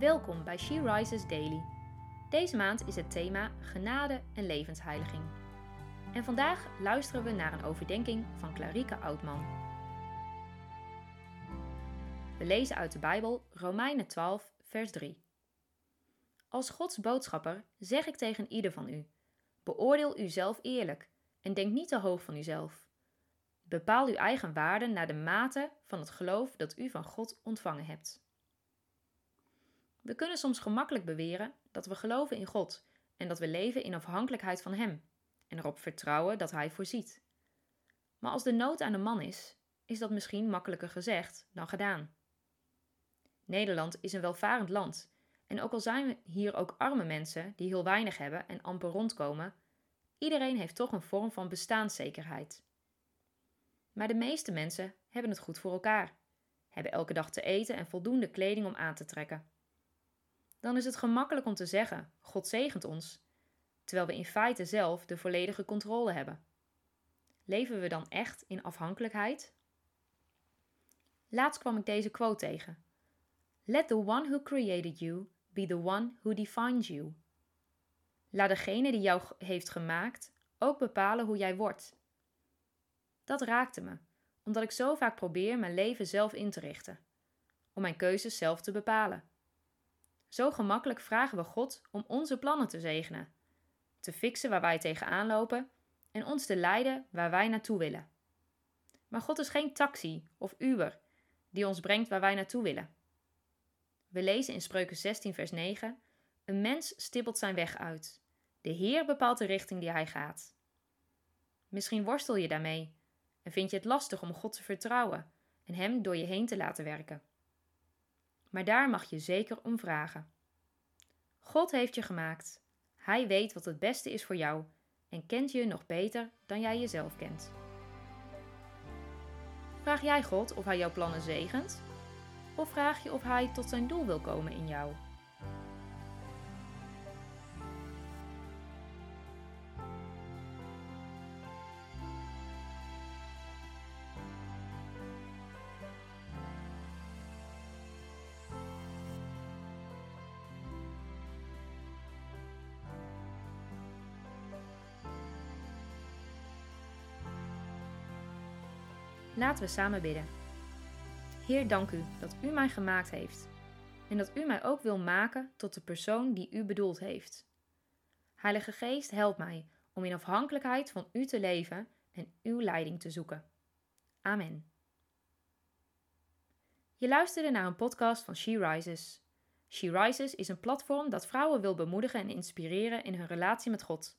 Welkom bij She Rises Daily. Deze maand is het thema genade en levensheiliging. En vandaag luisteren we naar een overdenking van Clarike Oudman. We lezen uit de Bijbel Romeinen 12, vers 3. Als Gods boodschapper zeg ik tegen ieder van u: beoordeel uzelf eerlijk en denk niet te hoog van uzelf. Bepaal uw eigen waarde naar de mate van het geloof dat u van God ontvangen hebt. We kunnen soms gemakkelijk beweren dat we geloven in God en dat we leven in afhankelijkheid van Hem en erop vertrouwen dat Hij voorziet. Maar als de nood aan de man is, is dat misschien makkelijker gezegd dan gedaan. Nederland is een welvarend land en ook al zijn hier ook arme mensen die heel weinig hebben en amper rondkomen, iedereen heeft toch een vorm van bestaanszekerheid. Maar de meeste mensen hebben het goed voor elkaar, hebben elke dag te eten en voldoende kleding om aan te trekken dan is het gemakkelijk om te zeggen: God zegent ons, terwijl we in feite zelf de volledige controle hebben. Leven we dan echt in afhankelijkheid? Laatst kwam ik deze quote tegen: Let the one who created you be the one who defines you. Laat degene die jou heeft gemaakt ook bepalen hoe jij wordt. Dat raakte me, omdat ik zo vaak probeer mijn leven zelf in te richten, om mijn keuzes zelf te bepalen. Zo gemakkelijk vragen we God om onze plannen te zegenen, te fixen waar wij tegenaan lopen en ons te leiden waar wij naartoe willen. Maar God is geen taxi of Uber die ons brengt waar wij naartoe willen. We lezen in Spreuken 16, vers 9: Een mens stippelt zijn weg uit. De Heer bepaalt de richting die hij gaat. Misschien worstel je daarmee en vind je het lastig om God te vertrouwen en Hem door je heen te laten werken maar daar mag je zeker om vragen. God heeft je gemaakt. Hij weet wat het beste is voor jou en kent je nog beter dan jij jezelf kent. Vraag jij God of Hij jouw plannen zegent? Of vraag je of Hij tot zijn doel wil komen in jou? Laten we samen bidden. Heer, dank u dat u mij gemaakt heeft en dat u mij ook wil maken tot de persoon die u bedoeld heeft. Heilige Geest, help mij om in afhankelijkheid van u te leven en uw leiding te zoeken. Amen. Je luisterde naar een podcast van She Rises. She Rises is een platform dat vrouwen wil bemoedigen en inspireren in hun relatie met God.